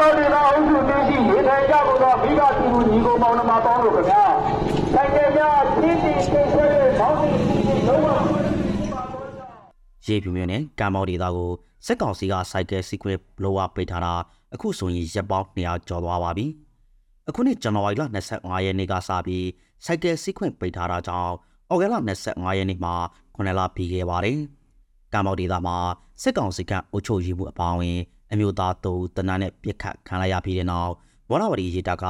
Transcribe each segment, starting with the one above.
မောက်ဒေသအုပ်စုသိရှိနေထိုင်ကြကုန်သောမိဘပြည်သူညီကိုမောင်နှမပေါင်းတို့ခင်ဗျာဆိုင်ကယ်များချင်းချင်းဆွေးဆွေးမောင်းနှင်ချင်းချင်းလုံးဝရေပြူမြို့နယ်ကံမောက်ဒေသကိုစက်ကောင်စီကစိုက်ကယ်စီခွဲလောဝပိတ်ထားတာအခုဆိုရင်ရက်ပေါင်း200ကျော်သွားပါပြီ။အခုနှစ်ဇန်နဝါရီလ25ရက်နေ့ကစပြီးစိုက်ကယ်စီခွဲပိတ်ထားတာကြောင့်အော်ဂဲလ25ရက်နေ့မှာ9လပြီးခဲ့ပါတယ်။ကံမောက်ဒေသမှာစက်ကောင်စီကအုပ်ချုပ်ရေးမှုအပေါင်းဝင် အမျိုးသားတို့တနက်နဲ့ပြစ်ခတ်ခံလိုက်ရပြီးတဲ့နောက်ဝရဝရီရေတပ်က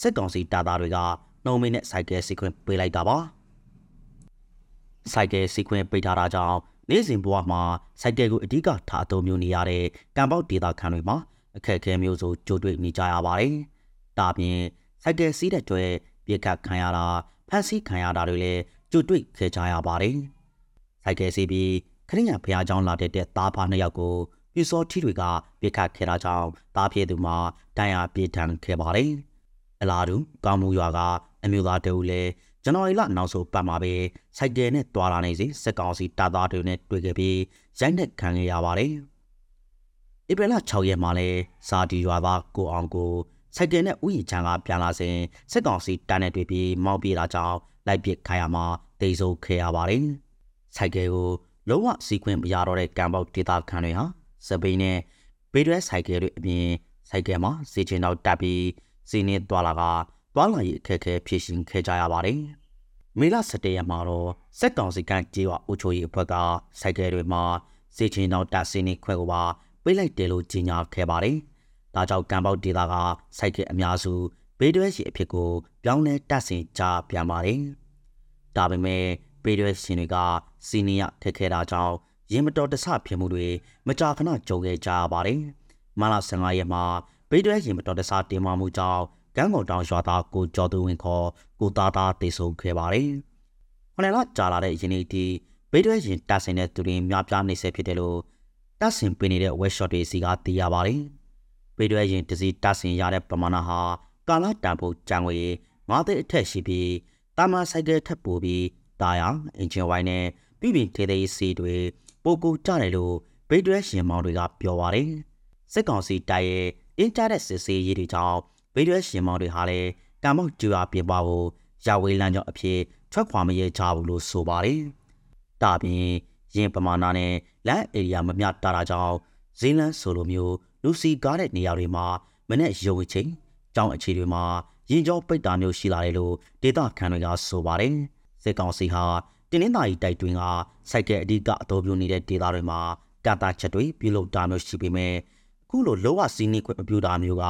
စက်ကောင်စီတပ်သားတွေကနှုံမင်းနဲ့စိုက်ကယ်စီခွဲပေးလိုက်တာပါ။စိုက်ကယ်စီခွင့်ပိတ်ထားတာကြောင့်နေ့စဉ်ဘဝမှာစိုက်ကယ်ကိုအဓိကထားအသုံးပြုနေရတဲ့ကံပေါက်ဒေတာခန်တွေမှာအခက်အခဲမျိုးစုံကြိုတွေ့နေကြရပါတယ်။ဒါပြင်စိုက်ကယ်စီးတဲ့အတွက်ပြစ်ခတ်ခံရတာဖမ်းဆီးခံရတာတွေလည်းကြိုတွေ့ခဲ့ကြရပါတယ်။စိုက်ကယ်စီးပြီးခရစ်ယာန်ဘုရားကျောင်းလာတဲ့တဲ့သားဖားနှစ်ယောက်ကို ပြူစောထီတွေကပြစ်ခတ်ခဲ့တာကြောင့်သားပြေသူမှာဒဏ်ရာပြေးထန်ခဲ့ပါတယ်။အလားတူကောင်းမှုရွာကအမျိုးသားတအူလည်းဇန်နဝါရီလနောက်ဆုံးပတ်မှာပဲစိုက်ကယ်နဲ့တွာလာနေစီစက်ကောင်စီတပ်သားတွေနဲ့တွေ့ခဲ့ပြီးရိုက်နှက်ခံခဲ့ရပါတယ်။ဧပြီလ6ရက်မှာလဲစာတီရွာသားကိုအောင်ကိုစိုက်ကယ်နဲ့ဥယျာဉ်ချမ်းကပြန်လာစဉ်စက်ကောင်စီတပ်နဲ့တွေ့ပြီးမောင်းပြေးတာကြောင့်လိုက်ပစ်ခိုင်းရမှာတိတ်ဆုံးခဲ့ရပါတယ်။စိုက်ကယ်ကိုလုံးဝစီးခွင့်မရတော့တဲ့ကံပေါက်ဒေသခံတွေဟာ စပိန်နဲ့ဘေးတွဲစိုက်ကယ်တွေအပြင်စိုက်ကယ်မှာစီချင်တော့တက်ပြီးစီနေသွားလာကတွာလာရေးအခက်အခဲဖြစ်ရှင်ခဲ့ကြရပါတယ်။မေလ17ရက်မှာတော့စက်ကောင်စီကကြေးဝအုပ်ချုပ်ရေးအဖွဲ့ကစိုက်ကယ်တွေမှာစေချင်တော်တပ်စင်းနေခွဲကိုပါပိတ်လိုက်တယ်လို့ကြေညာခဲ့ပါတယ်။ဒါကြောင့်ကံပေါက်ဒေတာကစိုက်ကယ်အများစုဘေးတွဲရှိအဖြစ်ကိုပြောင်းလဲတပ်ဆင်ကြပြန်ပါတယ်။ဒါပေမဲ့ဘေးတွဲရှင်တွေကစီနီယထက်ခဲတာကြောင့် ရင်မတော်တဆဖြစ်မှုတွေမကြာခဏကြုံခဲ့ကြရပါတယ်။မလ15ရက်မှာဘေးတွဲရင်မတော်တဆတင်မာမှုကြောင့်ကန်းကုန်တောင်ရွာသားကိုကျော်သူဝင်ခေါ်ကိုသားသားတေဆုံခဲ့ပါတယ်။ခဏလကြာလာတဲ့ယင်းနေ့ဒီဘေးတွဲရင်တက်ဆင်တဲ့သူတွေများပြားနေဆဲဖြစ်တယ်လို့တက်ဆင်ပေးနေတဲ့ workshop တွေစီကသိရပါတယ်။ဘေးတွဲရင်တစီတက်ဆင်ရတဲ့ပမာဏဟာကာလတန်ဖို့ကြံငွေငါးသိန်းအထက်ရှိပြီးတာမန်ဆိုင်ကယ်ထပ်ပိုပြီးတာယာအင်ဂျင်ဝိုင်းနဲ့ပြည်ပြင်ထေးသေးစီတွေ ပိုကူကြတယ်လို့ဘေးတွဲရှင်မောင်တွေကပြောပါတယ်။စစ်ကောင်စီတိုက်ရဲ့အင်တာနက်စစ်ဆေးရေးတွေကြောင့်ဗီဒီယိုရှင်မောင်တွေဟာလည်းကံမောက်ကျူအားပြပဖို့ရဝေးလမ်းကြောင်းအဖြစ်ထွက်ခွာမရဲကြဘူးလို့ဆိုပါတယ်။ဒါပြင်ရင်ပမာဏနဲ့လမ်းအေရီယာမမျှတာတာကြောင့်ဇီလန်ဆိုလိုမျိုးလူစီကားတဲ့နေရာတွေမှာမနဲ့ရုံချင်းကြောင်းအခြေတွေမှာရင်ကြောပိတ်တာမျိုးရှိလာတယ်လို့ဒေတာခန်တွေကဆိုပါတယ်။စစ်ကောင်စီဟာ တင်းနှင်းသားကြီးတိုက်တွင်ကစိုက်ကဲအဓိကအတော်ပြုနေတဲ့ဒေတာတွေမှာကာတာချက်တွေပြုလုပ်တာမျိုးရှိပေမဲ့အခုလိုလောကစီးနီးခွင့်မပြုတာမျိုးက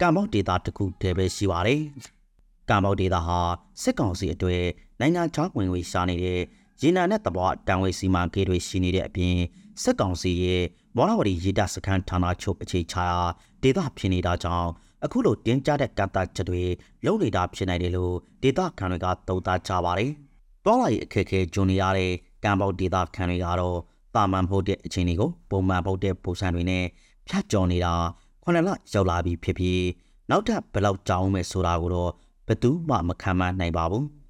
ကံမောက်ဒေတာတစ်ခုတည်းပဲရှိပါတယ်။ကံမောက်ဒေတာဟာစစ်ကောင်စီအတွေ့နိုင်ငံခြားဝင်ငွေရှာနေတဲ့ရေနံနဲ့တဘောတန်ဝေစီမံကိန်းတွေရှိနေတဲ့အပြင်စစ်ကောင်စီရဲ့မော်ရဝတီရေတပ်စခန်းဌာနချုပ်အခြေချရာဒေတာဖြစ်နေတာကြောင့်အခုလိုတင်းကြတဲ့ကန့်သတ်ချက်တွေလုံနေတာဖြစ်နိုင်တယ်လို့ဒေတာခံတွေကသုံးသပ်ကြပါတယ်။ တောလာရီအခက်အခဲဂျွန်နေရတဲ့ကံပေါက်ဒေတာခံတွေကတော့တာမန်ဖို့တဲ့အခြေအနေကိုပုံမှန်ဖို့တဲ့ပုံစံတွေနဲ့ဖြတ်ကျော်နေတာခုနှစ်လရောက်လာပြီဖြစ်ပြီးနောက်ထပ်ဘယ်လောက်ကြောင်းမယ်ဆိုတာကိုတော့ဘယ်သူမှမခံမနိုင်ပါဘူး။